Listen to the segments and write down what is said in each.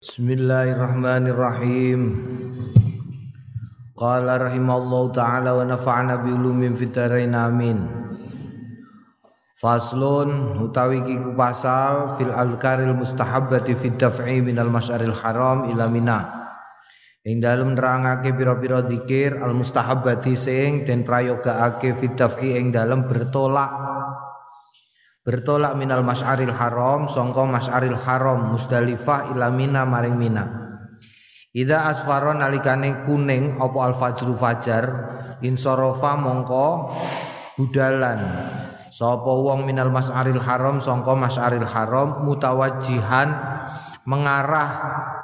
Bismillahirrahmanirrahim. Qala rahimallahu taala wa nafa'ana bi ulumin fid dharain amin. Faslun utawi ki pasal fil alkaril mustahabbati fid daf'i minal masyaril haram ila mina. Ing dalem nerangake pira-pira zikir al mustahabbati sing den prayogaake fid daf'i ing dalem bertolak bertolak minal mas'aril haram songko mas'aril haram musdalifah ila mina maring mina. Ida asfaron nalikane kuning apa al fajru fajar insorofa mongko budalan. Sapa wong minal mas'aril haram songko mas'aril haram mutawajihan mengarah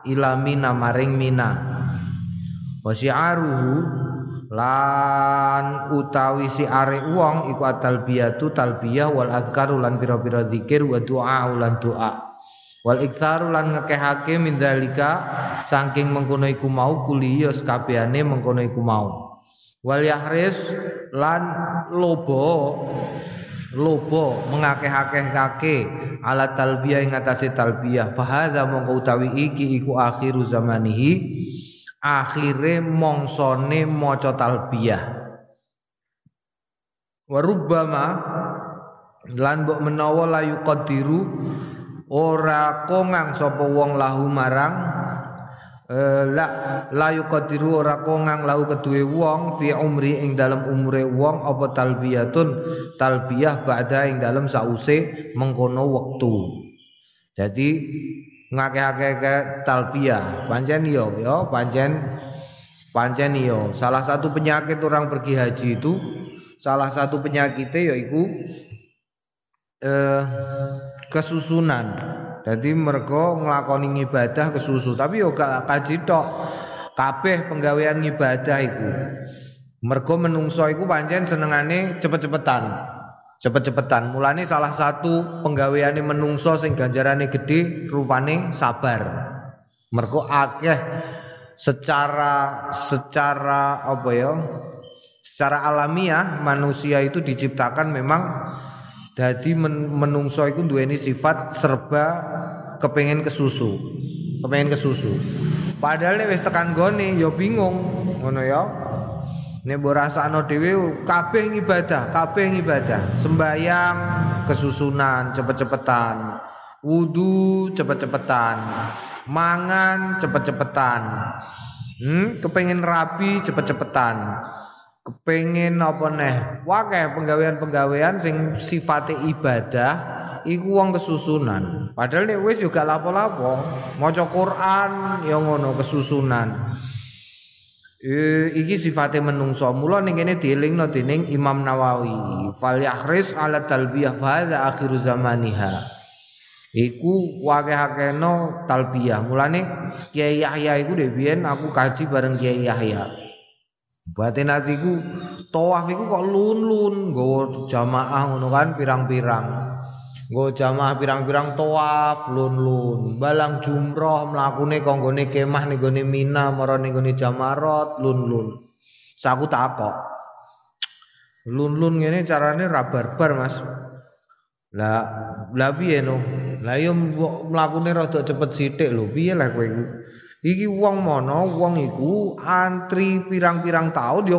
ila mina maring mina. Wasyi'aruhu lan utawi si are wong iku atalbiyatu talbiyah wal azkaru lan pira-pira zikir wa doa lan doa wal iktsaru lan ngekehake min dalika saking mengkono iku mau kuliyos kabehane mengkono iku mau. Wal yahris lan lobo lobo mengakeh-akeh-kake ala talbiyah ing atase talbiyah. Fa hadza mongko utawi iki iku akhiru zamanihi akhire mongsone maca talbiyah. Warubbama lan mbok menawa layu qadiru ora kongang sapa wong lahu marang. Eh, la layu qadiru ora kongang lahu kedue wong fi umri ing dalam umure wong apa talbiyatun? Talbiyah ba'da ing dalam sause mengkono wektu. Jadi ngake-ake talbiyah pancen yo yo pancen pancen yo salah satu penyakit orang pergi haji itu salah satu penyakitnya yaitu eh, kesusunan. Jadi mereka ngelakoni ibadah kesusu. Tapi yo gak kaji tok. Kabeh penggawean ibadah iku. Mereka menungso iku pancen senengane cepet-cepetan cepet-cepetan. Mulane salah satu penggaweane menungso sing ganjarane gede rupane sabar. Mergo akeh secara secara apa ya secara alamiah manusia itu diciptakan memang jadi men, menungso itu duweni sifat serba kepengen kesusu kepengen kesusu. Padahal wis tekan gone ya bingung ngono ya Nek mbok rasakno dhewe kabeh ibadah, kabeh ibadah. Sembayang kesusunan cepet-cepetan. Wudu cepet-cepetan. Mangan cepet-cepetan. Hmm, kepengen rapi cepet-cepetan. Kepengen apa neh? Wae penggawean-penggawean sing sifate ibadah iku wong kesusunan. Padahal nek wis juga lapo-lapo, maca Quran ya ngono kesusunan. E, iki sifatnya menungso. Mula ning kene dielingno dening Imam Nawawi. Fal yakhris ala talbiyah fa hadza akhiru zamaniha. Iku wakeh-akeno talbiyah. Mulane Kiai Yahya iku dhewe biyen aku kaji bareng Kiai Yahya. Batin atiku tawaf iku kok lun-lun nggawa jamaah ngono kan pirang-pirang Nggo jamaah pirang-pirang tawaf lun-lun, balang jumroh mlakune konggone kemah ning gone Mina marane ning gone Jamarot lun-lun. Saku takok. Lun-lun ngene carane ra barbar, Mas. Lah lah piye no? Lah yo mlakune rada cepet sithik lho. Piye lah kowe iku? Iki wong mono, wong iku antri pirang-pirang tahun yo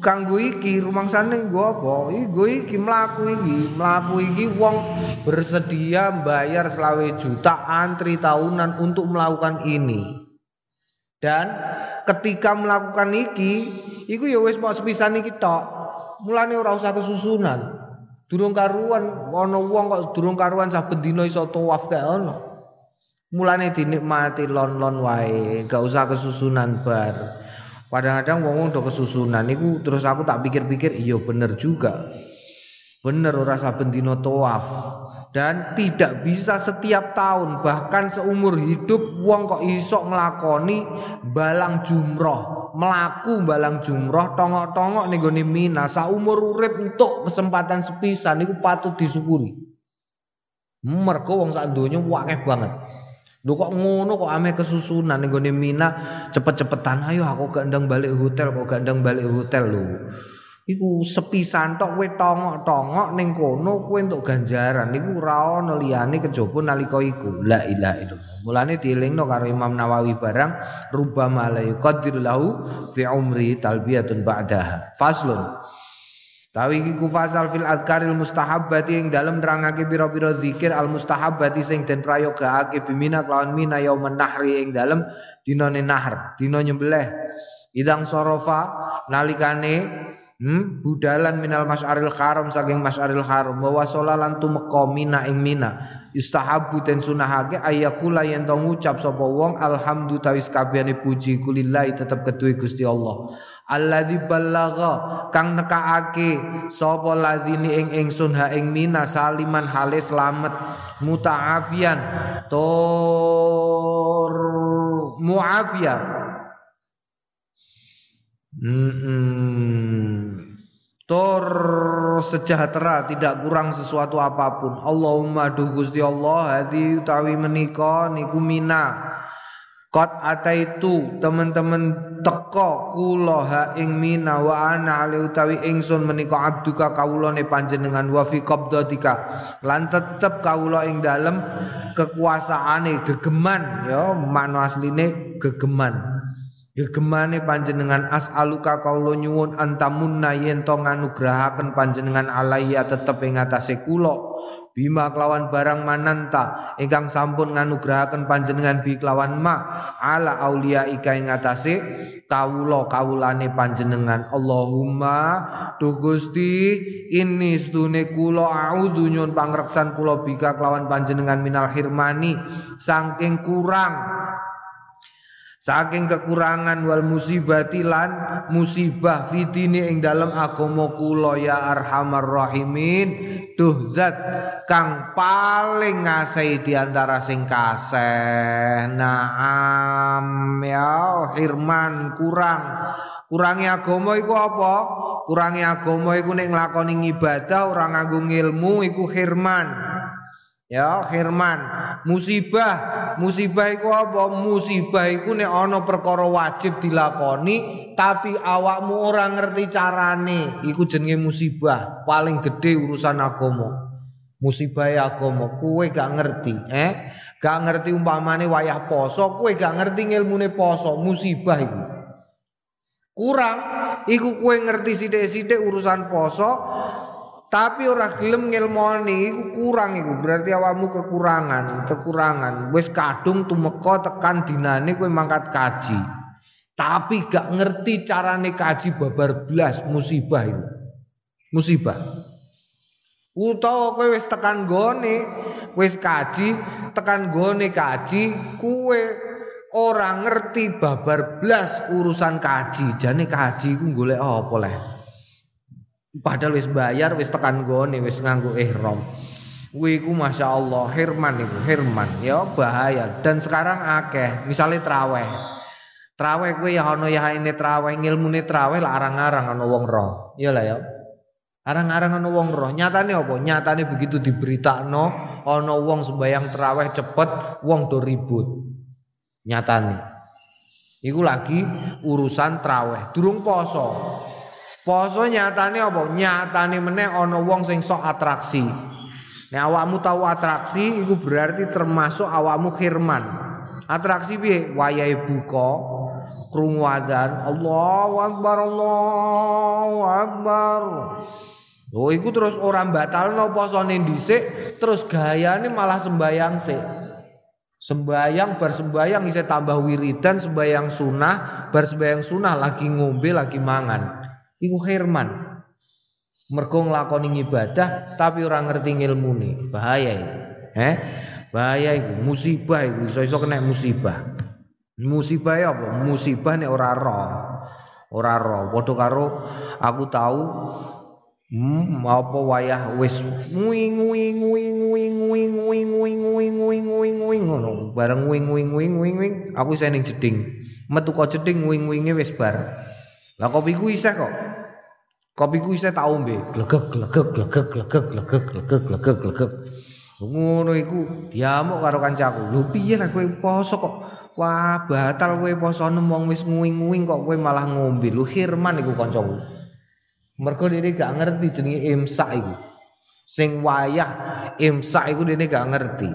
kanggo iki rumangsane nggo apa? Iku iki mlaku iki, mlaku iki wong bersedia bayar selawe juta antri tahunan untuk melakukan ini. Dan ketika melakukan iki, iku ya wis mau sepisan iki tok. Mulane ora usah kesusunan. Durung karuan ana wong kok durung karuan saben dina iso tawaf kae ana. Mulane dinikmati lon-lon wae, gak usah kesusunan bar. Kadang-kadang wong do kesusunan niku terus aku tak pikir-pikir iya bener juga. Bener ora saben dina tawaf dan tidak bisa setiap tahun bahkan seumur hidup wong kok iso nglakoni balang jumroh, melaku balang jumroh tongok-tongok ning gone Mina saumur urip untuk kesempatan sepisan niku patut disyukuri. Mergo wong sak donya banget. Lho kok ngono kok ame kesusunan ning gone Mina cepet-cepetan ayo aku gak ndang balik hotel kok gak ndang balik hotel lho. Iku sepisan tok kowe tongok-tongok ning kono kowe entuk ganjaran niku ora ono liyane kejaba nalika iku. La ilaha illallah. Mulane dielingno karo Imam Nawawi barang rubbama la yuqaddiru lahu fi umri talbiyatun ba'daha. Faslun. Tawi iki ku fasal fil adkaril mustahabbati ing dalem nerangake pira-pira zikir al mustahabbati sing den prayogakake bimina kelawan mina yaumen nahri ing dalem dinane nahr, dina nyembelih. Idang sorofa nalikane hmm, budalan minal mas'aril haram saking mas'aril haram. Wa wasala lan tumeka mina ing mina. Istahabu den sunahake ayakula yen to ngucap sapa wong alhamdu tawis kabehane puji kulillahi tetep keduwe Gusti Allah alladzi ballagha kang nekaake sapa ladzini ing ingsun ha ing mina saliman hale slamet mutaafian tur muafia Hmm, Tor sejahtera tidak kurang sesuatu apa pun. Allahumma duh Gusti Allah hadi utawi menika niku mina Kot ataitu teman-teman teko kula ha ing mina wa ana ali utawi ingsun menika abduka kawulane panjenengan wa fi qabdatika lan tetep kawula ing dalem kekuasaane gegeman ya makna asline gegeman gegemane panjenengan as'aluka kaula nyuwun antamunna yen to nganugrahaken panjenengan alaiya tetep ing atase kula. Bima kelawan barang mananta ingkang sampun nganugrahaken panjenengan bi kelawan ma ala aulia ika ing atase kawula kawulane panjenengan. Allahumma tu Gusti ini stune kula auzu nyun pangreksan kula bika kelawan panjenengan minal hirmani saking kurang Saking kekurangan wal musibati lan musibah fitini ing dalam agama kula ya arhamar rahimin duh zat kang paling ngasih di antara sing kasih. Naam ya firman kurang. Kurangi agama iku apa? Kurangi agama iku nek nglakoni ibadah ora nganggo ilmu iku firman Ya, firman. Musibah, musibah iku apa? Musibah iku nek ana perkara wajib dilakoni tapi awakmu ora ngerti carane, iku jenenge musibah. Paling gede urusan agama. Musibah agama, kowe gak ngerti, eh? Gak ngerti umpamane wayah poso, kowe gak ngerti ngilmune poso, musibah iku. Kurang iku kowe ngerti sithik-sithik urusan poso, tapi ora gelem ngilmoni iku kurang iku. Berarti awakmu kekurangan kekurangan. Wis kadung tumeka tekan dinane kowe mangkat kaji. Tapi gak ngerti carane kaji babar blas musibah itu musibah. Utawa kowe wis tekan gone wis kaji tekan gone kaji kowe ora ngerti babar blas urusan kaji. Jane kaji iku golek apa leh Padahal wis bayar, wis tekan gone, wis nganggo ihram. Kuwi iku Masya Allah, Herman iku, Herman. Ya bahaya. Dan sekarang akeh, misalnya traweh. Traweh kuwi ya ana ya ini traweh, ngilmune traweh lah arang-arang ana wong roh. Iya lah ya. Arang-arang ana wong roh. Nyatane apa? Nyatane begitu diberitakno ana wong sembayang traweh cepet, wong do ribut. Nyatane. Iku lagi urusan traweh, durung poso. Poso nyatane apa? Nyatane meneh ana wong sing sok atraksi. Nek awakmu tahu atraksi iku berarti termasuk awakmu khirman. Atraksi piye? Wayahe buka, krungu adzan, Allahu akbar, Allahu akbar. Oh iku terus orang batalno posone dhisik, terus gayane malah sembayang sik. Sembayang bar sembayang isih tambah wiridan sembayang sunah, bar sembayang sunah lagi ngombe lagi mangan iku Herman. Mergo nglakoni ibadah tapi ora ngerti ngilmune. Bahaya iku. Eh? Bahaya iku, musibah iku iso-iso kena musibah. Musibah ya apa? Musibah nek ora roh. Ora roh. Padha karo aku tahu Hmm, apa wayah wis ngui ngui ngui ngui ngui ngui ngui ngui ngui ngui ngui ngono bareng ngui ngui ngui ngui ngui aku isih ning jeding metu kok jeding ngui ngui wis bar lah kopiku isih kok. Kopiku isih tak ombe. Glegek glegek glegek glegek glegek glegek glegek glegek. Ngono iku diamuk karo kancaku. Lho piye lah kowe poso kok Wah, batal kowe posone wong wis nguing-nguing kok kowe malah ngombe. Lu Hirman iku kancaku. Mergo dene gak ngerti jenenge imsak iku. Sing wayah imsak iku dene gak ngerti.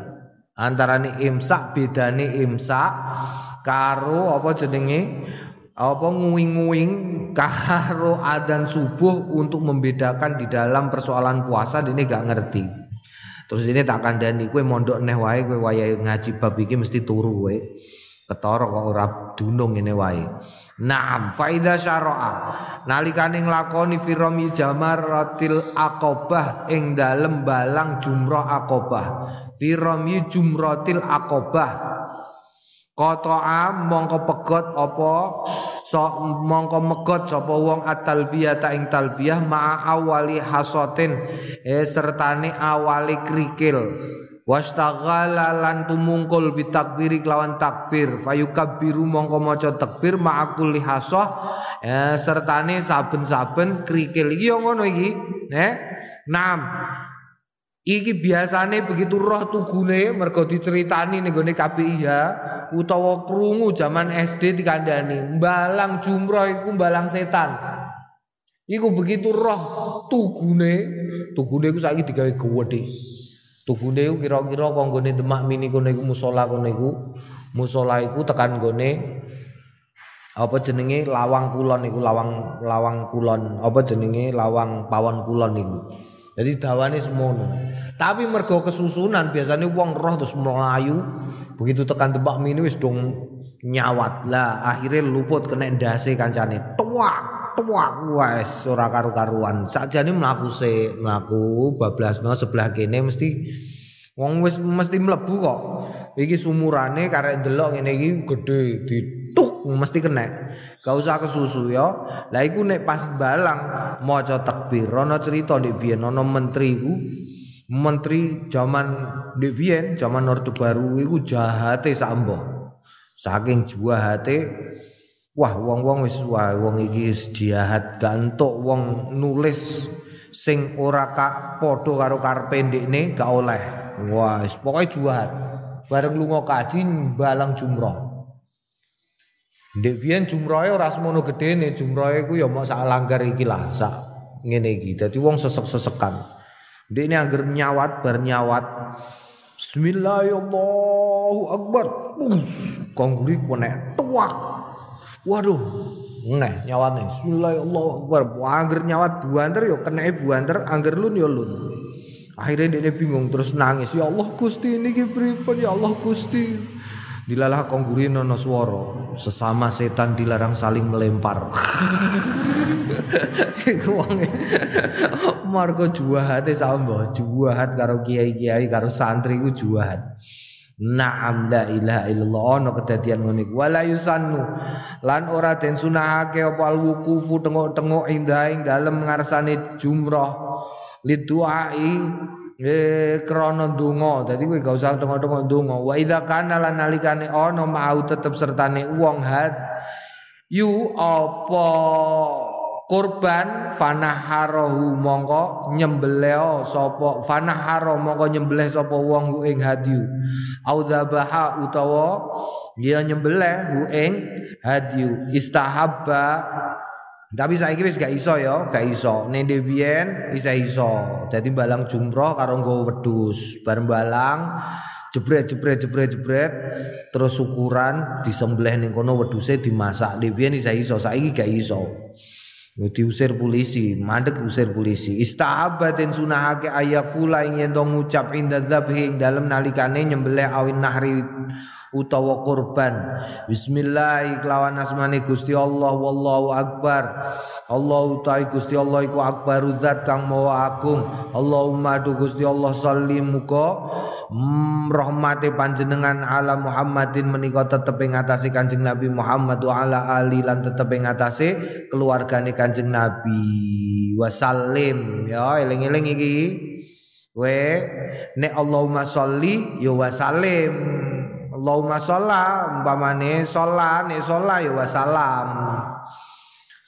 Antarane imsak bedane imsak karo apa jenenge apa nguing-nguing karo adzan subuh untuk membedakan di dalam persoalan puasa ini gak ngerti. Terus ini tak kandani kue mondok neh wae kue wayahe ngaji bab iki mesti turu kowe. Ketara kok ora dunung ini wae. Naam faida syara'a nalikane nglakoni firami jamaratil aqabah ing dalem balang jumrah aqabah firami jumratil aqabah Qata'a mongko pegot apa? So, mongko megot sapa wong at-talbiyah ta ing talbiyah ma'a awali hasotin. Eh sertane awali krikil wastaghala lan tumungkul bitakbiri kelawan takbir. Fayukabbiru mongko maca takbir ma'a kulli hasah eh sertane saben-saben krikil iki yo ngono iki. Eh Iki biasane begitu roh tugune mergo diceritani ning gone KPIH utawa krungu zaman SD dikandani, mbalang jumroh iku mbalang setan. Iku begitu roh tugune, tugune iku saiki digawe gedhe. Tugune iku kira-kira konggone Demak Mini kono iku musala kono iku. Musala iku tekan gone apa jenenge lawang kulon iku lawang lawang kulon apa jenenge lawang pawon kulon iku. Jadi dawane semono. Tapi mergo kesusunan biasanya wong roh terus melayu. Begitu tekan tebak mini wis dong nyawat lah. Akhirnya luput kena ndase kancane. Tuak, tuak wes ora karu-karuan. Sakjane mlaku se, mlaku bablasno sebelah kene mesti wong wis mesti mlebu kok. Iki sumurane karek delok ngene iki gede dituk mesti kena. Gak usah kesusu ya. Lah iku nek pas balang maca takbir ana cerita ndek biyen ana menteri iku menteri zaman Devien, zaman Orde Baru iku jahate sambo. Saking jahate wah wong-wong wis wah wong iki jahat gantuk wong nulis sing ora kak padha karo karepe ndekne gak oleh. Wah, pokoke jahat. Bareng lunga kaji balang jumroh. Ndek biyen jumrohe ora semono gedene, jumrohe ku ya mok sak langgar iki lah, sak ngene iki. Dadi wong sesek-sesekan. Dia ini agar nyawat bernyawat. Bismillahirrahmanirrahim. Us, kongguri kene tuak. Waduh, neh nyawat nih. Bismillahirrahmanirrahim. Angger nyawat buanter yo kena buanter, angger lun yo lun. Akhirnya dia bingung terus nangis. Ya Allah Gusti ini pripun ya Allah Gusti. Dilalah kongguri nono suara Sesama setan dilarang saling melempar. Iku wong juahat sambo Juahat karo kiai-kiai karo santri ku juahat. Naam la ilaha illallah ono kedadian ngene iku. Wala yusannu lan ora den sunahake apa al wukufu tengok-tengok indah ing dalem ngarsane jumrah. Liduai eh krana donga dadi kowe gak usah tengok-tengok donga wa idza kana lan nalikane ana mau tetep sertane wong had yu apa kurban fanaharahu mongko nyembelih sapa fanaharo mongko nyembelih sapa wong ing hadyu au utawa dia nyembelih hu ing hadyu istahabba tapi saiki wis gak iso ya, gak iso. Nende biyen isa iso. Dadi balang jumroh karo nggo wedhus. Bareng balang jebret jebret jebret jebret terus syukuran disembelih ning kono wedhuse dimasak. Biyen isa iso, saiki gak iso. diusir polisi, mandek usir polisi. Istahabatin sunahake ayakula ing yen ngucap inda dalem nalikane nyembelih awin nahri utawa kurban. Bismillah kelawan asmane Gusti Allah wallahu akbar. Allah utai Gusti Allah iku akbaru zat kang maha agung. Allahumma du Gusti Allah sallim muga. Mm, rahmate panjenengan ala Muhammadin menika tetep ing Kanjeng Nabi Muhammad wa ala ali lan tetep ing atase keluargane Kanjeng Nabi. Wasallim. Ya eling-eling iki. We nek Allahumma sholli ya wasallim Allahumma sholla umpamane sholla ne sholla ya wasalam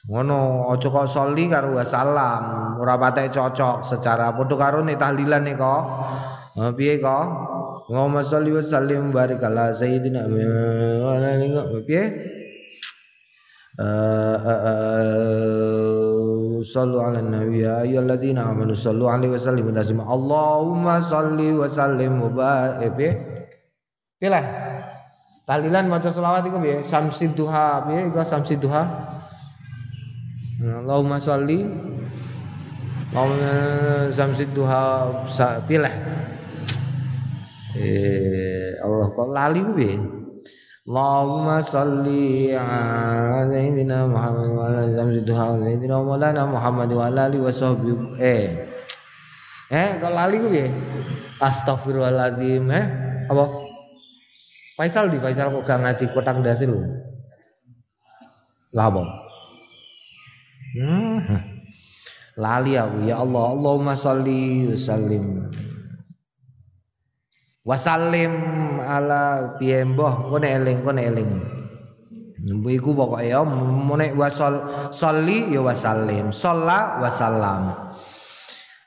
ngono aja kok sholli karo wasalam ora patek cocok secara padha karo nek tahlilan nek kok. Piye kok? Allahumma sholli wa sallim barik ala sayyidina wa ala piye sallu ala nabi ya ayyuhalladzina amanu sallu alaihi wa taslima Allahumma sholli wa sallim wa barik. Pilih. Talilan maca selawat iku piye? Samsid duha piye iku samsid duha? Allahumma sholli Allahumma samsid duha pilih. Eh Allah kok lali ku piye? Allahumma salli ala sayyidina Muhammad wa ala samsid duha sayyidina Maulana Muhammad wa ala alihi. Eh. Eh kok lali ku piye? Astagfirullahaladzim eh apa? Faisal di Faisal kok gak ngaji kotak dasi lu. Apa? Hmm. Lali aku ya Allah Allahumma sholli wa sallim Wasallim ala piye mbah kene eling kene eling. Iku pokoke ya mene wasol sholli ya wasallim, sholla wasallam.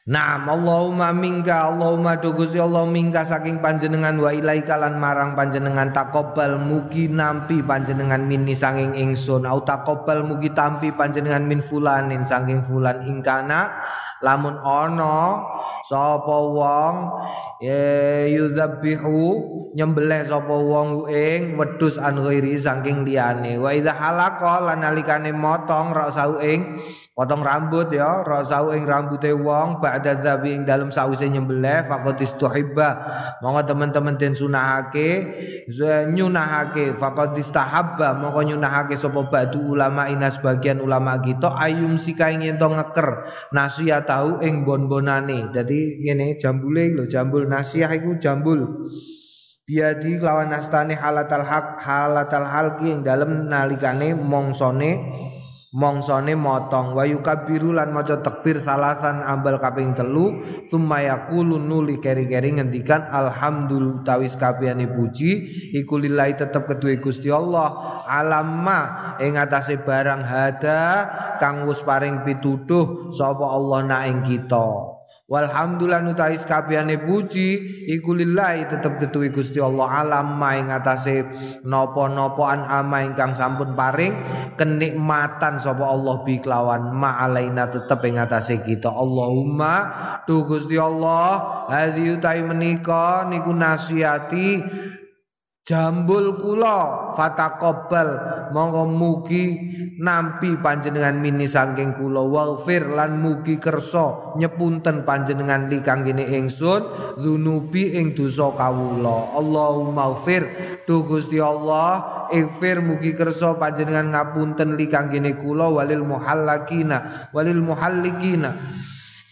Naam Allahumma minka Allahumma do Gusti Allah minka saking panjenengan wa ilaika lan marang panjenengan takobal mugi nampi panjenengan mini saking ingsun au takobal mugi tampi panjenengan min fulanin saking fulan ingkana lamun ana sapa wong ya yuzabbihu nyembelih sapa wong ing wedhus an ghairi saking liyane. Wa idza halaqa lan nalikane motong ra ing potong rambut ya rasau ing rambute wong ba'da dzabi ing dalem sawise nyembelih faqad istuhibba. Monggo teman-teman den sunahake nyunahake faqad istahabba. Monggo nyunahake sapa badu ulama ina sebagian ulama kita ayum sika ing ento ngeker nasihat tahu ing bon-bonane. Dadi ngene jambule lho jambul nasiah iku jambul. Biadi lawan nastane halatal hak halatal halki ing dalem nalikane mongsone mongsone motong. Wa yukabbiru lan maca takbir salasan ambal kaping telu. Summa yaqulu nuli keri-keri ngendikan alhamdulillah tawis kabehane puji. Iku lillahi tetep kedue Gusti Allah. Alamma ing atase barang hada kang wis paring pituduh sapa Allah nak ing kita Walhamdulillah nutais kabehane puji. Iku lillahi tetep ketuwi Gusti Allah. Alam ma ing atase napa-napa an ama ingkang sampun paring. Kenikmatan sapa Allah bi kelawan. Ma alaina tetep ing atase kita. Allahumma tu Gusti Allah hadhi utai menika niku nasihati jambul kula fatakobal. Monggo mugi nampi panjenengan mini sangking kula. Waghfir lan mugi kersa nyepunten panjenengan li kanggene ingsun dzunubi ing dosa kawula. Allahumma ighfir. Tu Gusti Allah ighfir mugi kersa panjenengan ngapunten li kanggene kula. Walil muhallakina walil muhallikina.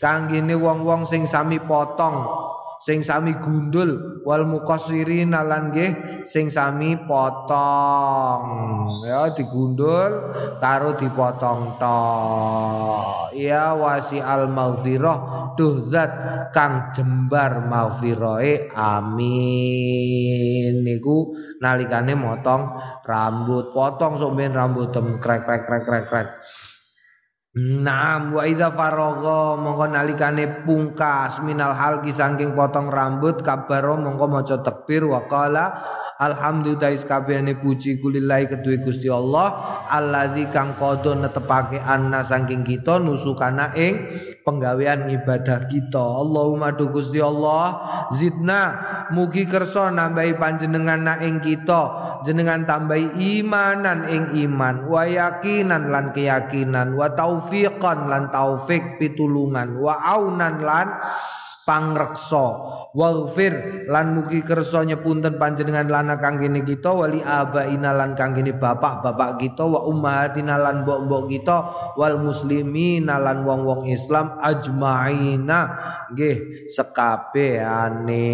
Kanggene wong-wong sing sami potong sing sami gundul wal muqassirin lan nggih sing sami potong. Ya digundul karo dipotong to ya wasi al maghfirah duh zat kang jembar maghfirahe amin. Niku nalikane motong rambut potong sok rambut tem krek krek krek krek krek Naam wa idza faragha mongko nalikane pungkas minal halqi saking potong rambut kabaro mongko maca takbir wa qala Alhamdulillah kabehane puji kulillahi kedue Gusti Allah. Allazi kang kodo netepake anna saking kita nusukana ing penggawean ibadah kita. Allahumma du Gusti Allah. Zidna mugi kersa nambahi panjenengan na ing kita. Jenengan tambahi imanan ing iman wa yakinan lan keyakinan wa taufiqan lan taufik pitulungan wa aunan lan pangreksa. Waghfir lan mugi kersa nyepunten panjenengan lana kangge kita wali abaina lan kangge bapak-bapak kita wa ummahatina lan mbok-mbok kita wal muslimin lan wong-wong Islam ajmaina. Nggih sekabehane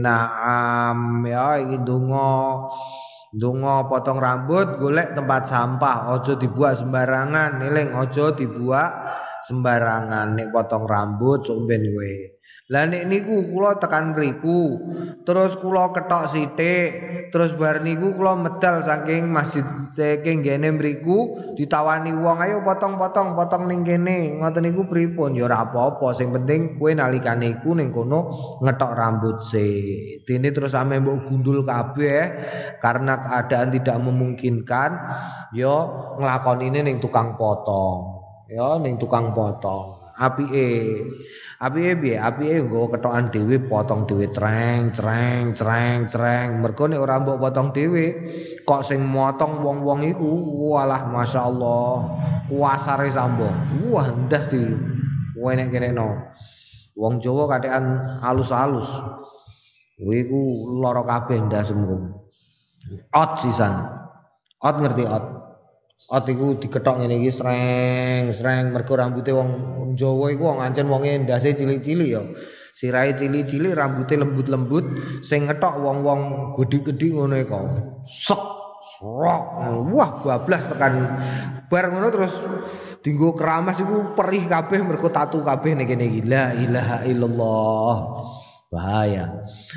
naam. Ya iki donga Dungo potong rambut, golek tempat sampah, ojo dibuat sembarangan, niling ojo dibuat sembarangan nek potong rambut sok ben kowe. Lah nek niku kula tekan mriku, terus kula ketok sithik, terus bar niku kula medal saking masjid saking gene mriku ditawani wong ayo potong-potong potong ning kene. Ngoten niku pripun? Ya ora apa-apa, sing penting kowe nalikane iku ning kono ngetok rambut se. Dene terus ame mbok gundul kabeh karena keadaan tidak memungkinkan, yo nglakonine ning tukang potong. Ya ning tukang potong. Apike apike piye? Apike nggo ketokan dhewe potong dhewe treng treng treng treng. Mergo nek ora mbok potong dhewe kok sing motong wong-wong iku? Walah masyaallah. Kuasare sambo wah ndas di kene no wong Jawa katekan halus-halus kuwi ku lara kabeh ndasmu ot sisan. Ot ngerti ot Ot diketok ngene iki sreng, sreng mergo rambuté wong Jawa iku wong ancen wonge ndase cilik-cilik ya. Sirahe cilik-cilik, rambutnya lembut-lembut, sing ngetok wong-wong gedhi-gedhi ngono iku. Sek, srok. Wah, bablas tekan bar ngono terus dinggo keramas iku perih kabeh mergo tatu kabeh nek kene iki. La ilaha illallah. Bahaya.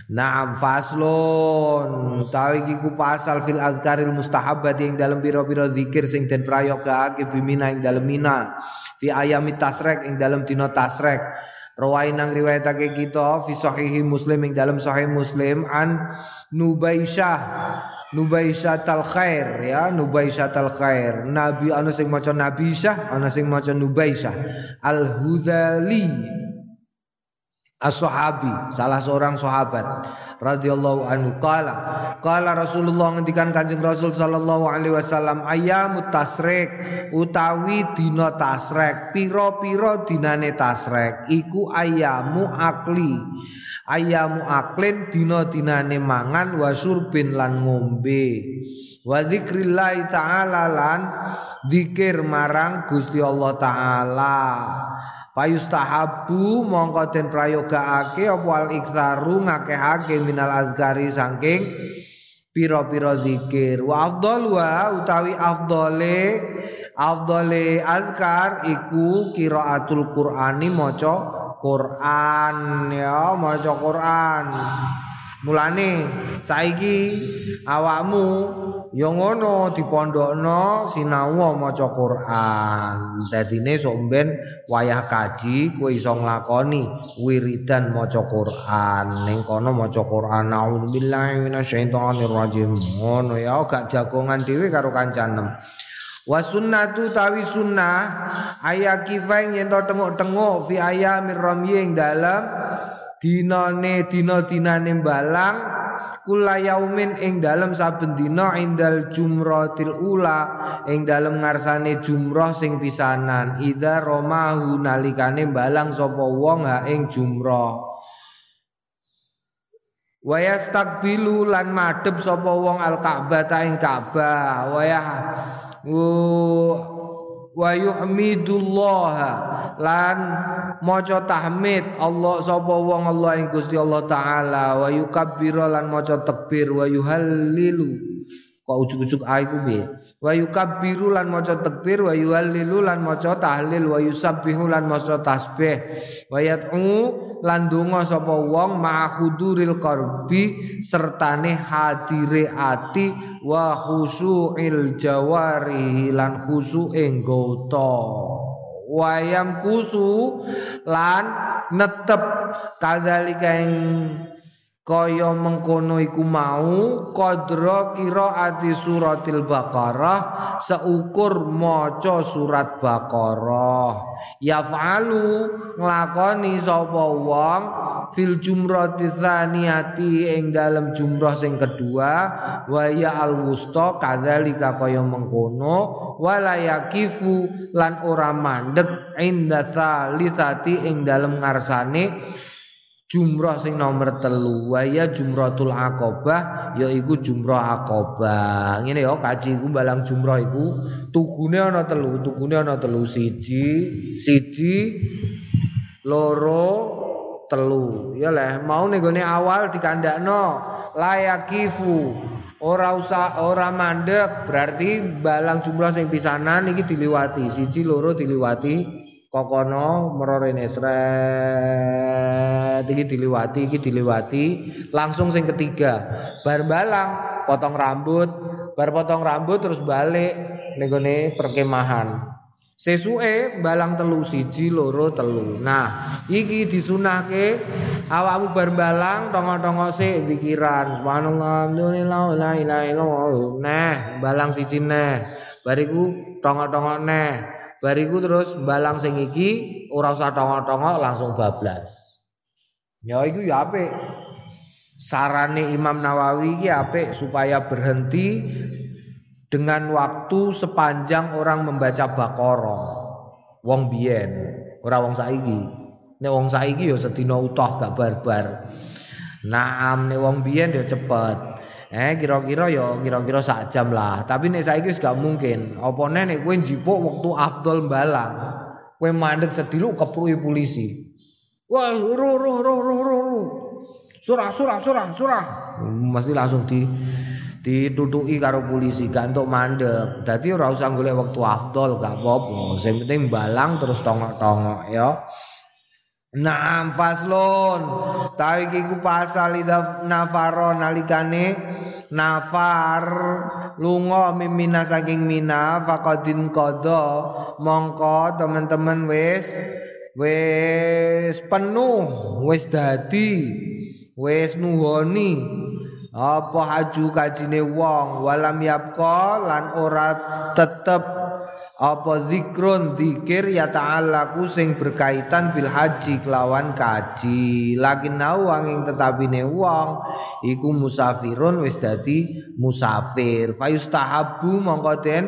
Naam faslun tawi iki ku pasal fil azkaril mustahabbat ing dalam biro-biro zikir sing den prayogake bimina ing dalam mina. Fi ayami tasrek ing dalam dina tasrek. Rawai nang riwayatake kita fi sahihi Muslim ing dalam sahih Muslim an Nubaisyah Nubaisyah tal khair ya Nubaisyah tal khair Nabi ana sing maca Nabi Syah ana sing maca Nubaisyah Al Hudali As-sahabi, salah seorang sahabat. Radhiyallahu anhu. Qala qala Rasulullah ngendikan Kanjeng Rasul sallallahu alaihi wasallam ayamut tasrek? Utawi dina tasrek. Pira-pira dinane tasrek? Iku ayamu akli. Ayamu aklin dina-dinane mangan wa surbin lan ngombe. Wa zikrillah taala lan zikir marang Gusti Allah taala Payustahabu mongko den prayogaake apa al iktsaru ngakehake minal azkari saking pira-pira zikir. Wa afdalu utawi afdale afdale azkar iku qiraatul qur'ani maca Quran ya maca Quran Mulane saiki awakmu ya ngono dipondokno sinau maca Quran. Dadine sok ben wayah kaji kowe iso nglakoni wiridan maca Quran. Ning kono maca Quran auzubillahi minasyaitonir rajim. Ngono ya gak jagongan dhewe karo kancanem. Wa sunnatu tawi sunnah ayakifain yen to tengok-tengok fi ayamir ramyi ing dalem dinane dina-dinane balang kula yaumin ing dalem saben dina indal jumratil ula ing dalem ngarsane jumrah sing pisanan. Ida romahu nalikane balang sapa wong ha ing jumrah. Waya stakbilu lan madhep sapa wong al Ka'bah ta ing Ka'bah. Waya wa yuhmidullah lan maca tahmid Allah sapa wong Allah ing Gusti Allah taala. Wa yukabbir lan maca takbir wa yuhallilu kok ujuk-ujuk a iku piye? Wa yukabbiru lan maca takbir wa yuhallilu lan maca tahlil wa yusabbihu lan maca tasbih. Wa yad'u lan donga sapa wong ma'khuduril qalbi sertane hadire ati wa khusyu'il jawari lan khusyu'e nggota wayam kusu lan netep kadzalika ing kaya mengkono iku mau qadra qiraati suratil baqarah seukur maca surat baqarah. Yafalu nglakoni sapa wong fil jumrati tsaniyati ing dalem jumrah sing kedua wa ya al wusta kadzalika kaya mengkono wala yakifu lan ora mandek inda salisati ing dalem ngarsane jumrah sing nomor telu waya jumratul akobah yaiku jumrah akobah ngene ya kaji iku balang jumrah iku tugune ana telu tugune ana telu siji siji loro telu. Ya leh mau ning awal dikandakno layakifu. Ora usah ora mandek berarti balang jumrah sing pisanan iki diliwati siji loro diliwati kokono merorene sret. Iki diliwati iki diliwati. Langsung sing ketiga. Bar balang potong rambut. Bar potong rambut terus balik. Ning perkemahan. Sesuke balang telu siji loro telu. Nah iki disunahke. Awakmu bar balang tongo-tongo sik zikiran subhanallah la ilaha illallah. Nah balang siji neh. Bariku tongo-tongo neh Bariku terus balang sing iki ora usah tongok-tongok langsung bablas. Ya iku ya apik. Sarane Imam Nawawi iki apik supaya berhenti dengan waktu sepanjang orang membaca Baqarah. Wong biyen, ora wong saiki. Nek wong saiki ya sedina utuh gak barbar. Naam nek wong biyen ya cepet. Eh kira-kira ya kira-kira sak jam lah. Tapi nek saiki wis gak mungkin. Apa nek kowe njipuk waktu afdol balang. Kowe mandek sedilu kepruki polisi. Wah, ru ru ru ru ru. Surah surah surah surah. Mesti langsung di ditutuki karo polisi gak entuk mandek. Dadi ora usah golek waktu afdol gak apa-apa. Sing penting balang terus tongok-tongok ya. Naam faslon tawi iki ku pasal idza nafaro nalikane nafar lunga mimina saking mina faqadin qada mongko teman-teman wis wis penuh wis dadi wis nuhoni. Apa haju kajine wong? Walam yapqa lan ora tetep apa zikrun zikir ya ta'alaku sing berkaitan bil haji kelawan kaji? Lakin nau wanging tetapine wong iku musafirun wis dadi musafir. Fayustahabu mongko den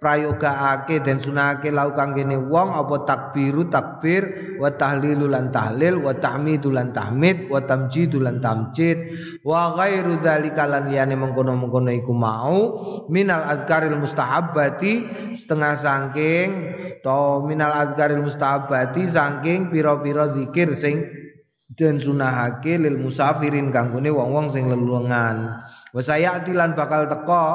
prayogaake den sunake lau kene wong apa takbiru takbir wa tahlilu lan tahlil wa tahmidu lan tahmid wa tamjidu lan tamjid wa ghairu dzalika lan liyane mengkono-mengkono iku mau minal azkaril mustahabbati setengah saking to minal azkaril mustahabati saking pira-pira zikir sing den sunahake lil musafirin kanggone wong-wong sing lelungan. Wa sayatilan bakal teko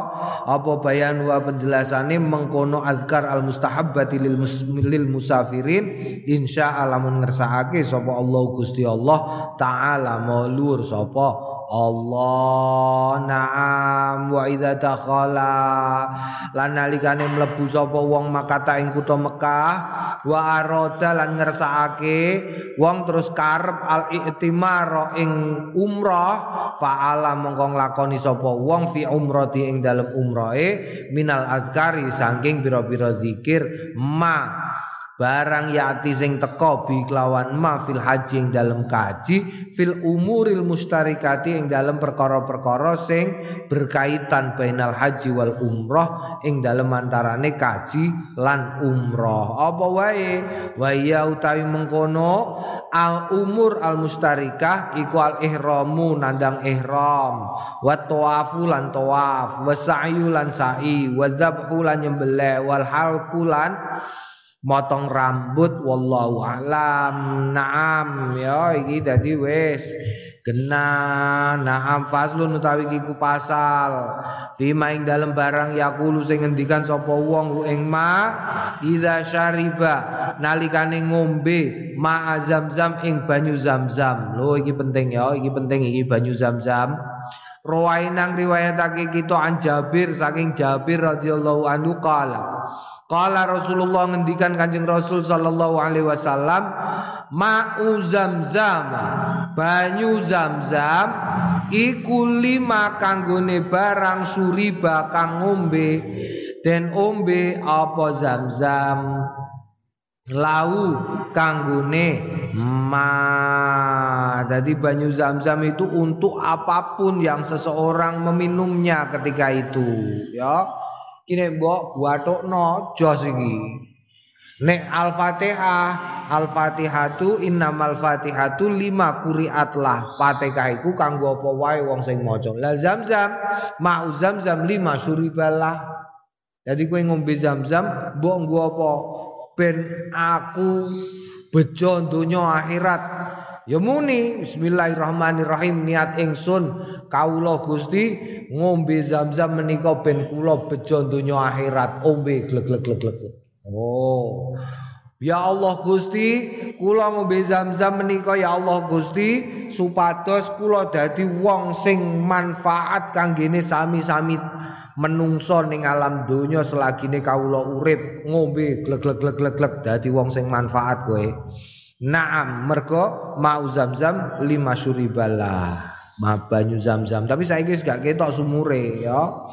apa bayan wa penjelasane mengkono azkar al mustahabbati lil, mus, lil musafirin insya Allah mun ngersakake sapa Allah Gusti Allah taala maulur sapa Allah na'am wa idza dakhala. Lan nalikane mlebu sapa wong makata ing kutha Mekah wa arada lan ngersakake wong terus karep al i'timar ing umrah fa'ala mongko nglakoni sapa wong fi umrati ing dalem umrahe minal azkari saking pira-pira zikir ma barang yati sing teko bi kelawan ma fil haji ing dalam kaji fil umuril mustarikati ing dalam perkara-perkara sing berkaitan bainal haji wal umroh ing dalam antarane kaji lan umroh apa wae? Wae utawi mengkono al umur al mustarikah iku al ihramu nandang ihram. Wa tawafu lan tawaf wa sa'yu lan sa'i wa dzabhu lan nyembelih wal halqu lan motong rambut wallahu alam. Naam ya iki dadi wis kena naam faslun utawi iki ku pasal. Fima ing dalem barang yakulu sing ngendikan sapa wong ing ma idza syariba nalikane ngombe ma zamzam ing banyu zamzam. Lho iki penting ya iki penting iki banyu zamzam. Rawainang riwayatake kita an Jabir saking Jabir radhiyallahu anhu qala Kala Rasulullah ngendikan Kanjeng Rasul sallallahu alaihi wasallam ma'u zamzam banyu zamzam iku lima kanggone barang suriba kang ngombe. Den ombe apa zamzam? Lau kanggone ma. Jadi banyu zamzam itu untuk apa pun yang seseorang meminumnya ketika itu ya kini mbok guatukno jos iki nek al-fatihah al-fatihatu innamal fatihatu lima kuriat lah. Fatihah iku kanggo apa wae wong sing maca. La zamzam mau zamzam lima suribalah jadi kowe ngombe zamzam mbok nggo apa? Ben aku bejo donya akhirat Ya muni bismillahirrahmanirrahim niat ingsun kawula Gusti ngombe zam-zam menika ben kula bejo donya akhirat ombe glek. Oh. Ya Allah Gusti, kula ngombe zam-zam menika ya Allah Gusti supados kula dadi wong sing manfaat kanggene sami-sami menungso ning alam donya selagine kawula urip ngombe glek dadi wong sing manfaat kowe. Naam mergo mau zam-zam lima suribalah ma banyu zam-zam. Tapi saya guys gak ketok sumure ya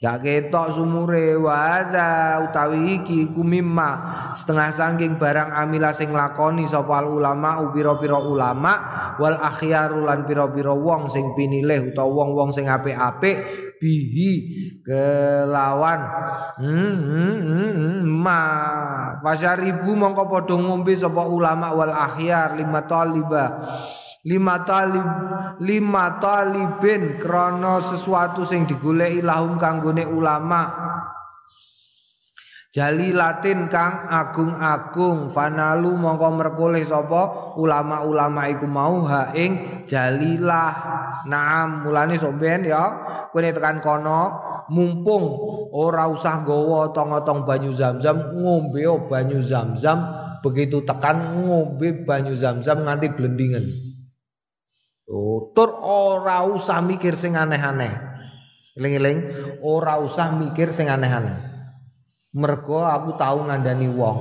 Gak ketok sumure wada utawi iki iku mimma. Setengah sangking barang amila sing lakoni sapa ulama upira-pira ulama wal akhyarul lan pira-pira wong sing pinilih utawa wong-wong sing apik-apik bihi kelawan. Hmm, hmm, hmm, hmm, ma. Mongko padha ngombe sapa ulama wal akhyar lima taliba lima talib lima talibin krono sesuatu sing digoleki lahum kanggone ulama. Jali Latin kang agung-agung fanalu mongko merkoleh sapa? Ulama-ulama iku mau ha ing jalilah. Naam mulane somben ya. Kowe tekan kono mumpung ora usah gawa tong-tong banyu zam-zam ngombe banyu zam-zam begitu tekan ngombe banyu zam-zam nganti blendingen Oh, tur ora usah mikir sing aneh-aneh. Eling-eling, ora usah mikir sing aneh-aneh. Mergo aku tahu ngandani wong.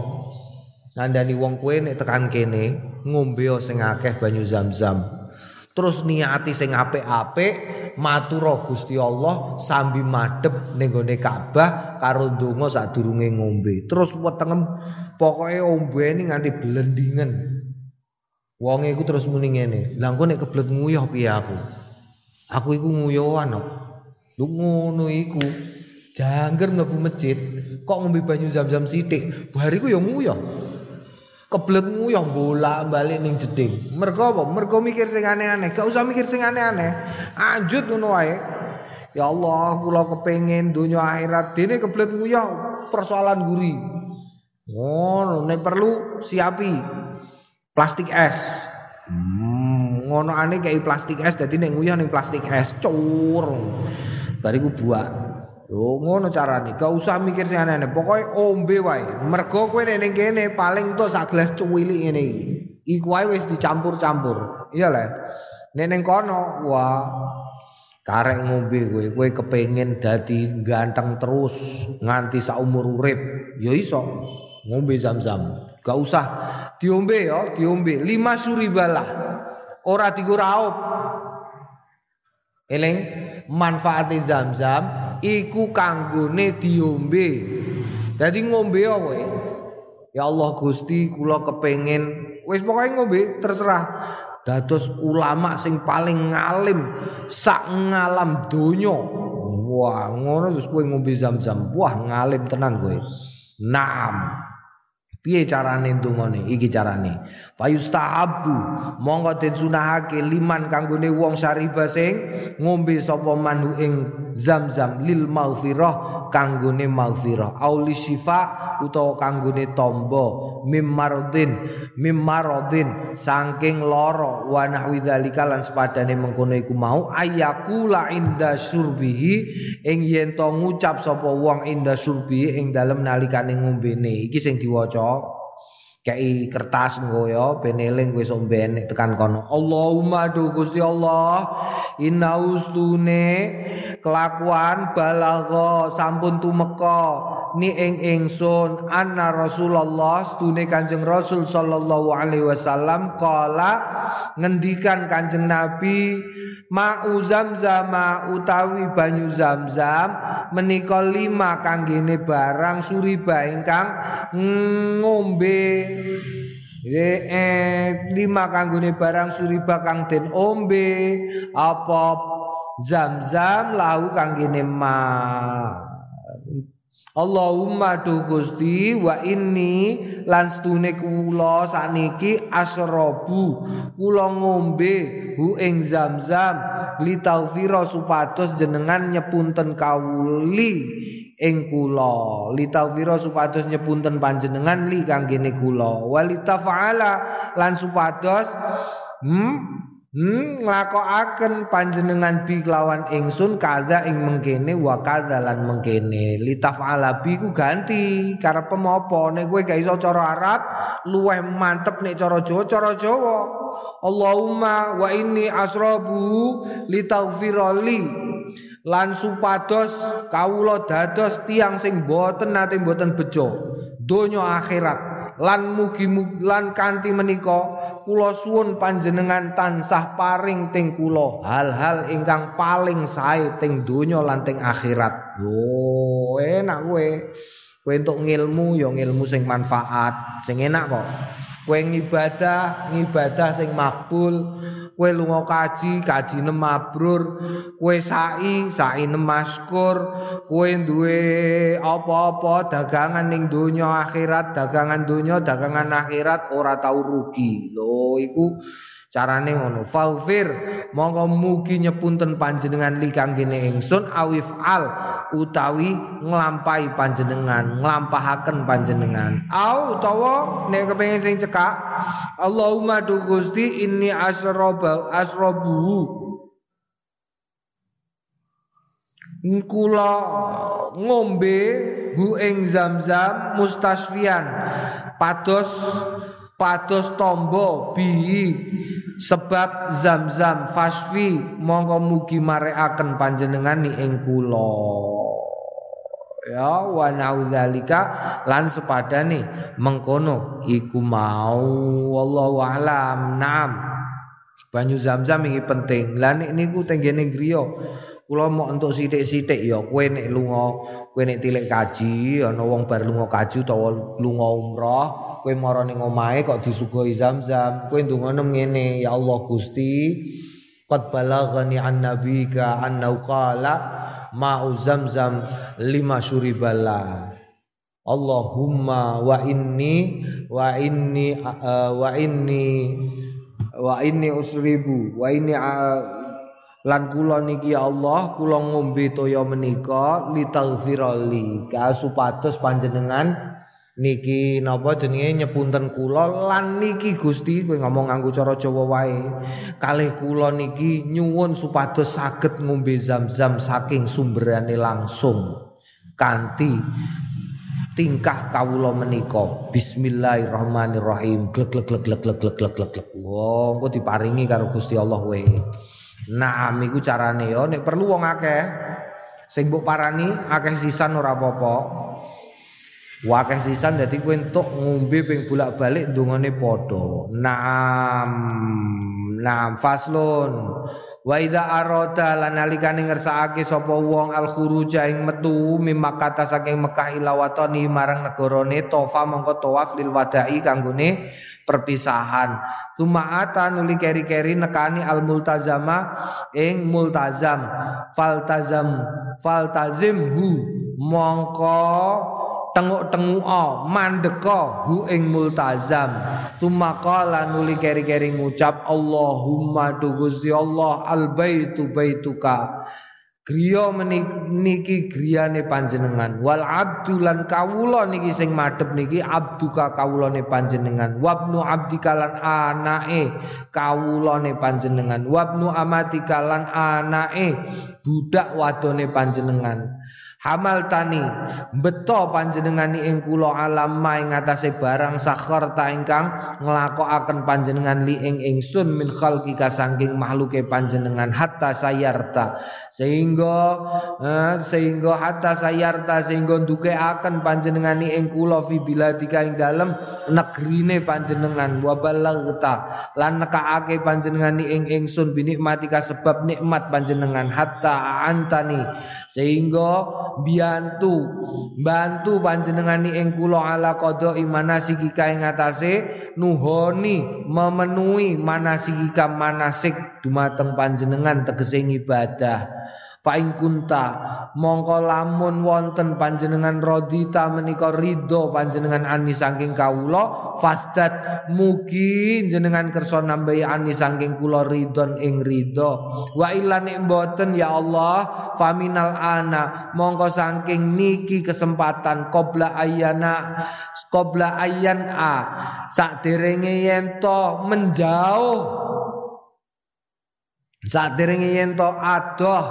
Ngandani wong kowe nek tekan kene ngombe sing akeh banyu zam-zam. Terus niati sing apik-apik, matur Gusti Allah sambil madhep ning gone Ka'bah karo donga sadurunge ngombe. Terus wetengem pokoke ombeni nganti blendingen. Wong iku terus muni ngene, "Lah engko nek kebelet nguyah piye aku?" Aku iku nguyohan kok. Lu ngono iku. Jangger mlebu masjid, kok ngombe banyu zam-zam sithik. Bariku ya nguyah. Kebelet nguyah bolak-balik ning jeding. Mergo apa? Mergo mikir sing aneh-aneh. Gak usah mikir sing aneh-aneh. Anjut ngono wae. Ya Allah, kula kepengin donya akhirat dene kebelet nguyah persoalan guri. Ngono, nek perlu siapi plastik es. Hmm, ngono ane kayak plastik es dadi nek nguyah ning plastik es cur. Bariku buat. Yo ngono carane, gak usah mikir sing aneh-aneh. Pokoke ombe wae. Mergo kowe ning kene paling tuh sak gelas cuwili ngene iki. Iku wae wis dicampur-campur. Iya lah. Nek ning kono, wah karek ngombe kowe kowe kepengin dadi ganteng terus nganti sak umur urip ya iso ngombe zam-zam Gak usah diombe ya, diombe. Lima suribalah. Ora diguraup. Eling manfaat zam-zam iku kanggone diombe. Dadi ngombe ya kowe. Ya Allah Gusti kula kepengin wis pokoke ngombe terserah. Dados ulama sing paling ngalim sak ngalam donya. Wah, ngono terus kowe ngombe zam-zam. Wah, ngalim tenan kowe. Naam. Piye carane ndongane? Iki carane. Payustahabu monggo den sunahake liman kanggone wong syariba sing ngombe sapa manhu ing zam-zam lil maghfirah kanggone maghfirah. Auli syifa utawa kanggone tombo. Mim maradin mim maradin. Saking lara wa nahwi dzalika lan sepadane mengkono iku mau ayakula inda surbihi ing yen to ngucap sapa wong inda surbihi ing dalem nalikane ngombene. Iki sing diwaca kei kertas nggo ya ben kowe sok tekan kono. Allahumma do Gusti Allah. Inna ustune kelakuan balagha sampun tumeka ni ing ingsun anna Rasulullah stune Kanjeng Rasul sallallahu alaihi wasallam kala ngendikan Kanjeng Nabi ma'u zamzam utawi banyu zamzam menika lima kanggene barang suriba ingkang ngombe. Eh, lima kanggone barang suriba kang den ombe apa zam-zam lahu kanggene ma Allahumma tu Gusti wa inni lan stune kula saniki asrobu. Kula ngombe hu ing zam-zam li taufira supados jenengan nyepunten kawuli ing kula. Litawira supados nyepunten panjenengan li kanggene kula. Walitafala lan supados hmm Hmm, nglakokaken panjenengan bi kelawan ingsun kada ing mengkene wa kada lan mengkene. Litafala bi ku ganti karep apa? Nek kowe gak iso cara Arab luweh mantep nek cara Jawa cara Jawa. Allahumma wa inni asrabu litaghfirali lan supados kawula dados tiang sing boten nate boten bejo donya akhirat lan mugi lan kanthi menika kula suwun panjenengan tansah paring ting kula. Hal-hal ingkang paling sae ting donya lan ting akhirat. Yo enak kowe. Kowe entuk ngilmu yo ngilmu sing manfaat. Sing enak kok kowe ngibadah ngibadah sing makbul. Kowe lunga kaji kajine mabrur. Kowe sa'i sa'ine maskur. Kowe duwe apa-apa dagangan ning donya akhirat dagangan donya dagangan akhirat ora tau rugi. Lho iku Carane ngono. Faufir monggo mugi nyepunten panjenengan li kanggene ingsun awif al utawi nglampahi panjenengan, nglampahaken panjenengan. Au utawa nek kepengin sing cekak Allahumma du Gusti inni asroba asrobu kula ngombe hu ing zam-zam mustasfian pados pados tombo bi sebab zam-zam fasfi monggo mugi marekaken panjenengan ing kula. Ya wa naudzalika lan sepadane mengkono iku mau. Wallahu alam naam. Banyu zam-zam iki penting. Lah nek niku tenggene griya Kula mau untuk sithik-sithik ya kowe nek lunga, kowe nek tilik kaji, ana wong bar lunga kaji utawa lunga umroh, kowe mara ning omahe kok disuguhi zam-zam, kowe ndonga ngene, ya Allah Gusti, qad balaghani an nabika annahu qala ma'u zamzam lima syuribala. Allahumma wa inni wa inni wa inni wa inni usribu wa inni uh, lan kula niki ya Allah kula ngombe toya menika litaghfirali ka panjenengan niki napa jenenge nyepunten kula lan niki Gusti kowe ngomong nganggo cara Jawa wae. Kalih kula niki nyuwun supados saged ngombe zam-zam saking sumberane langsung kanthi tingkah kawula menika. Bismillahirrahmanirrahim. Glek glek glek glek glek glek glek glek. Wong engko diparingi karo Gusti Allah wae Naam iku carane yo nek perlu wong akeh sing mbok parani akeh sisan ora apa-apa. Wakeh sisan dadi kowe entuk ngombe ping bolak-balik ndongane padha. Naam. Naam faslun. Wa idza arada lan nalikane ngersakake sapa wong al khuruja ing metu mimakata saking Mekah ila watani marang negarane tofa mongko tawaf lil wada'i kanggone perpisahan. Suma'ata nuli keri-keri nekani al multazama ing multazam. Faltazam faltazimhu mongko tenguk-tenguka mandeka hu ing multazam. Tumaqala nuli keri-keri ngucap Allahumma tu Gusti Allah al baitu baituka. Griya niki griyane panjenengan. Wal abdu lan kawula niki sing madhep niki abduka kawulane panjenengan. Wabnu abdika lan anake kawulane panjenengan. Wabnu amatika lan anake budak wadone panjenengan Hamal tani beto panjenengani ing kula alam ing ngatasé barang sakhar ta ingkang nglakokaken panjenengan li ing ingsun min khalqika saking makhluke panjenengan hatta sayarta. Sehingga eh, sehingga hatta sayarta sehingga akan panjenengani ing kula fi biladika ing dalem negrine panjenengan. Wa balaghta lan nekaake panjenengani ing ingsun binikmatika sebab nikmat panjenengan. Hatta antani sehingga biantu. Bantu panjenengani ing kula ala qada imanasiki kae ngatasé nuhoni memenuhi manasiki manasik dumateng panjenengan tegese ibadah Fa'in kunta. Mongko lamun wonten panjenengan rodita menika ridho panjenengan ani saking kawula fasdat mugi jenengan kersa nambahi ani saking kula ridon ing ridho. Wa illa mboten ya Allah faminal ana mongko saking niki kesempatan qabla ayana qabla ayan a sakderenge yen to menjauh saat derenge yen to adoh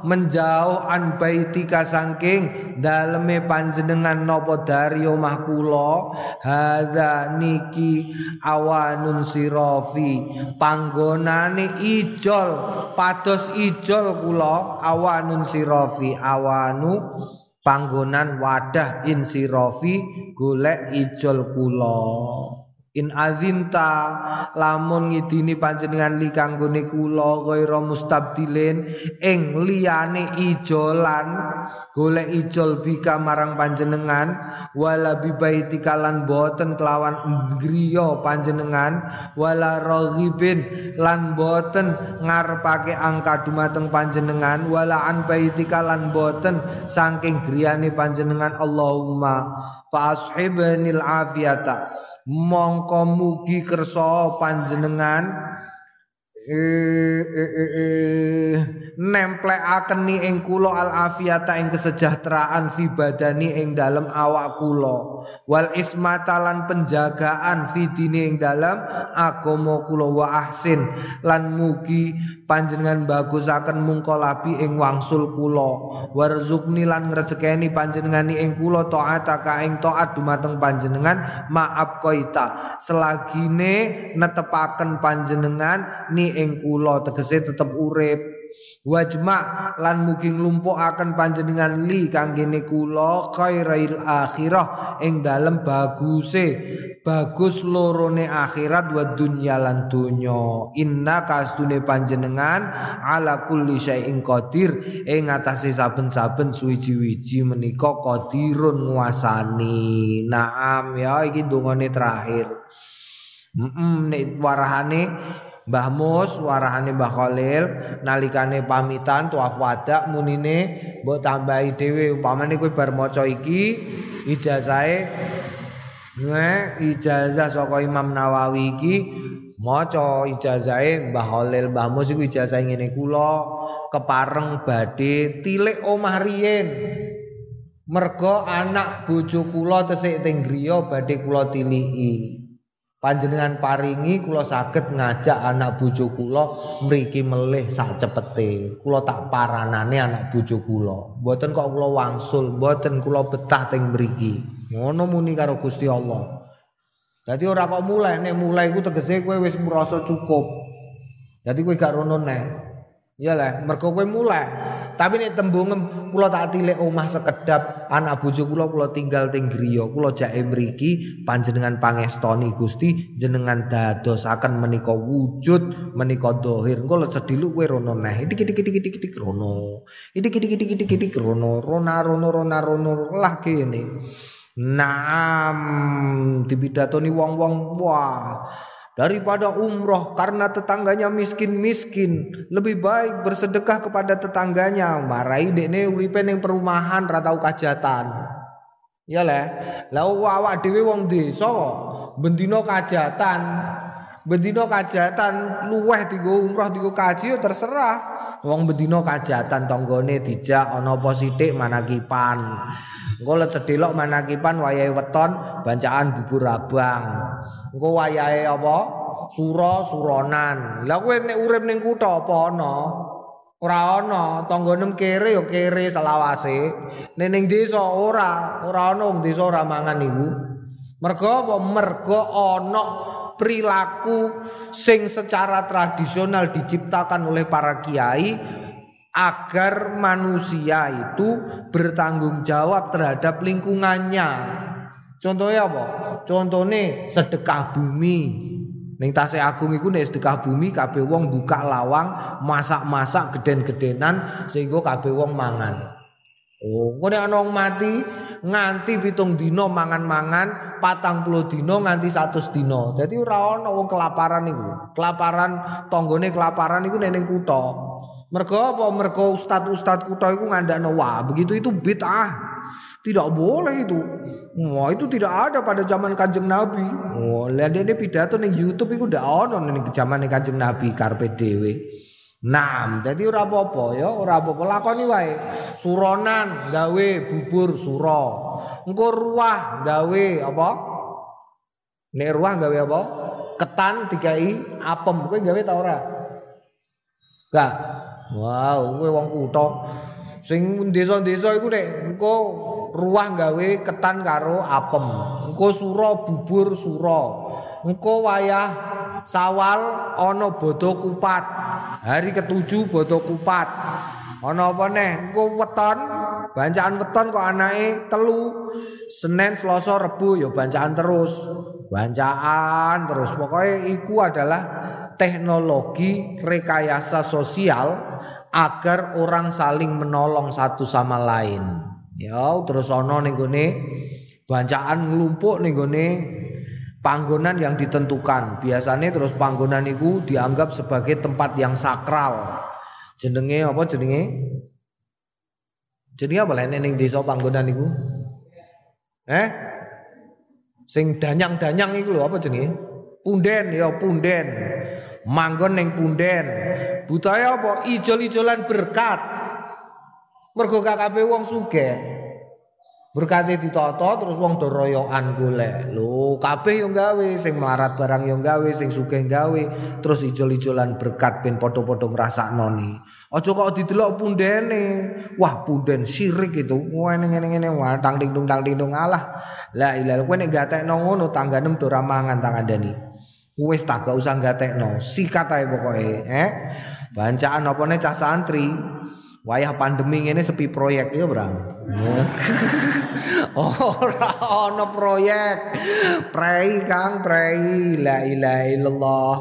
menjauh an baitika saking daleme panjenengan nopo dari omah kula? Hadza niki awanun sirofi panggonane ijol pados ijol kula awanun sirofi awanu panggonan wadah insirofi golek ijol kula In azinta lamun ngidini panjenengan li kanggone kula ghaira mustabdilin ing liyane ijolan golek ijol bika marang panjenengan wala bibaiti kalan boten kelawan griya panjenengan wala raghibin lan boten ngarepake angka dumateng panjenengan wala an baiti kalan boten saking griyane panjenengan. Allahumma fa ashibanil afiyata mongko mugi kersa panjenengan eh, eh, eh, eh, ing kula al afiata ing kesejahteraan fi badani ing dalem awak kula. Wal ismatalan penjagaan fi dini ing dalem agama kula wa ahsin. Lan mugi panjenengan bagusaken mungko labi ing wangsul kula. Warzuqni lan ngrezekeni panjenengan ing kula taata ka ing taat dumateng panjenengan maaf koita. Selagine netepaken panjenengan ni ing kula tegese tetep urip Wajma lan mugi akan panjenengan li kanggene kula khairil akhirah ing dalem baguse. Bagus lorone akhirat wa dunya lan donya. Inna kastune panjenengan ala kulli syai'in qadir ing atase saben-saben suwiji-wiji menika qadirun nguasani. Naam ya iki dongane terakhir. Mm -mm, nek warahane Mbah Mus warahane Mbah Khalil nalikane pamitan tuaf wada munine mbok tambahi dhewe. Umpamane kowe bar maca iki ijazahe Nge ijazah saka Imam Nawawi iki maca ijazahe Mbah Khalil. Mbah Mus iku ijazah ngene kula kepareng badhe tilik omah riyin mergo anak bojo kula tesik teng griya badhe kula tiliki Panjenengan paringi kula saged ngajak anak bojo kula mriki melih sak cepete. Kula tak paranane anak bojo kula. Mboten kok kula wangsul, mboten kula betah teng mriki. Ngono muni karo Gusti Allah. Dadi ora kok mulai, nek mulai iku tegese kowe wis merasa cukup. Dadi kowe gak rono neh. Iya lah, mergo kowe mulai. Tapi nek tembungem kula tak tilik omah sekedap anak bojo kula kula tinggal teng griya, kula jake mriki panjenengan pangestoni Gusti jenengan dadosaken menika wujud menika dohir. Engko sedilu kowe rono neh. Iki rono. Iki rono. Rona rono rona rono lah kene. Naam dipidatoni wong-wong wah daripada umroh karena tetangganya miskin-miskin lebih baik bersedekah kepada tetangganya. Marai dekne uripe ning perumahan ra tau kajatan. Ya le la awak dhewe wong desa bendina kajatan bendina kajatan luweh digo umroh digo kaji terserah. Wong bendina kajatan tanggane dijak ana apa sithik manakipan. Engko let sedelok manakipan wayahe weton bancaan bubur abang. Engko wayahe apa? Sura suronan. Lah kowe nek urip ning kutha apa ana? Ora ana. Tanggane kere ya kere selawase. Nek ning desa ora. Ora ana wong desa ora mangan iku. Mergo apa? Mergo ana perilaku sing secara tradisional diciptakan oleh para kiai agar manusia itu bertanggung jawab terhadap lingkungannya. Contohnya apa? Contohnya sedekah bumi. Ning tase agung iku nek sedekah bumi kabeh wong buka lawang, masak-masak geden-gedenan sehingga kabeh wong mangan. Oh, nek ana mati nganti pitung dina mangan-mangan, patang puluh dina nganti satu dina. Dadi ora ana wong kelaparan iku. Kelaparan tanggane kelaparan iku ning kutha. Mergo apa? Mergo ustad-ustad kutha iku ngandakno wah, begitu itu bid'ah. Tidak boleh itu. Wah, itu tidak ada pada zaman Kanjeng Nabi. Oh, lihat dia pidato ning YouTube iku ndak ono ning zaman Kanjeng Nabi karpe dhewe. Nah, jadi ora apa-apa ya, ora apa-apa lakoni wae. Suronan gawe bubur suro. Engko ruah gawe apa? Nek ruah gawe apa? Ketan dikai apem. Kowe gawe ta ora? Gak. Wow, kowe wong kutha. Sing desa-desa iku nek engko ruah gawe ketan karo apem. Engko suro bubur suro. Engko wayah Sawal ana bodo kupat. Hari ketujuh bodo kupat. Ana apa neh? Engko weton Bancaan weton kok anake telu. Senin, Selasa, Rebu ya bancaan terus. Bancaan terus. Pokoknya iku adalah teknologi rekayasa sosial agar orang saling menolong satu sama lain. Ya, terus ana ning gone bancaan nglumpuk ning gone panggonan yang ditentukan. Biasanya terus panggonan itu dianggap sebagai tempat yang sakral. Jenenge apa jenenge? Jenenge apa lene ning desa panggonan iku? Eh? Sing danyang-danyang iku lho apa jenenge? Punden ya punden. Manggon ning punden. Budaya apa? Ijol-ijolan berkat. Mergo kabeh wong sugih. Berkate ditata terus wong do royokan golek. Lho, kabeh yo gawe, sing melarat barang yo gawe, sing sugih gawe, terus ijol-ijolan berkat ben padha-padha ngrasakno ni. Aja kok didelok pundene. Wah, punden syirik itu. Ngene ngene ngene wah tang ding dung tang ding dung alah. La ilaha kowe nek gatekno ngono tangganem do ra mangan tang andani. Wis tak gak usah gatekno, sikat ae pokoke, eh. Bancaan opone cah santri, wayah pandemi ini sepi proyek ya Bang. Ora ana proyek. Prei Kang, prei la ilaha illallah.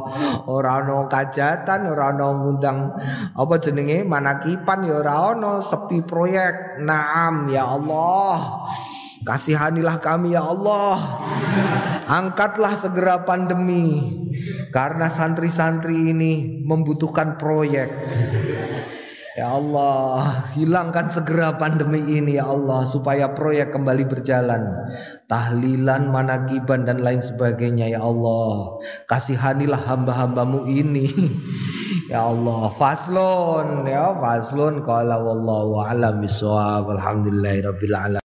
Ora ana kajatan, ora ana ngundang apa jenenge manakipan ya ora ana sepi proyek. Naam ya Allah. Kasihanilah kami ya Allah. Angkatlah segera pandemi karena santri-santri ini membutuhkan proyek. Ya Allah, hilangkan segera pandemi ini ya Allah supaya proyek kembali berjalan. Tahlilan, manakiban dan lain sebagainya ya Allah. Kasihanilah hamba-hambamu ini. ya Allah, faslun ya faslun qala wallahu a'lam bishawab. Alhamdulillahirabbil alamin.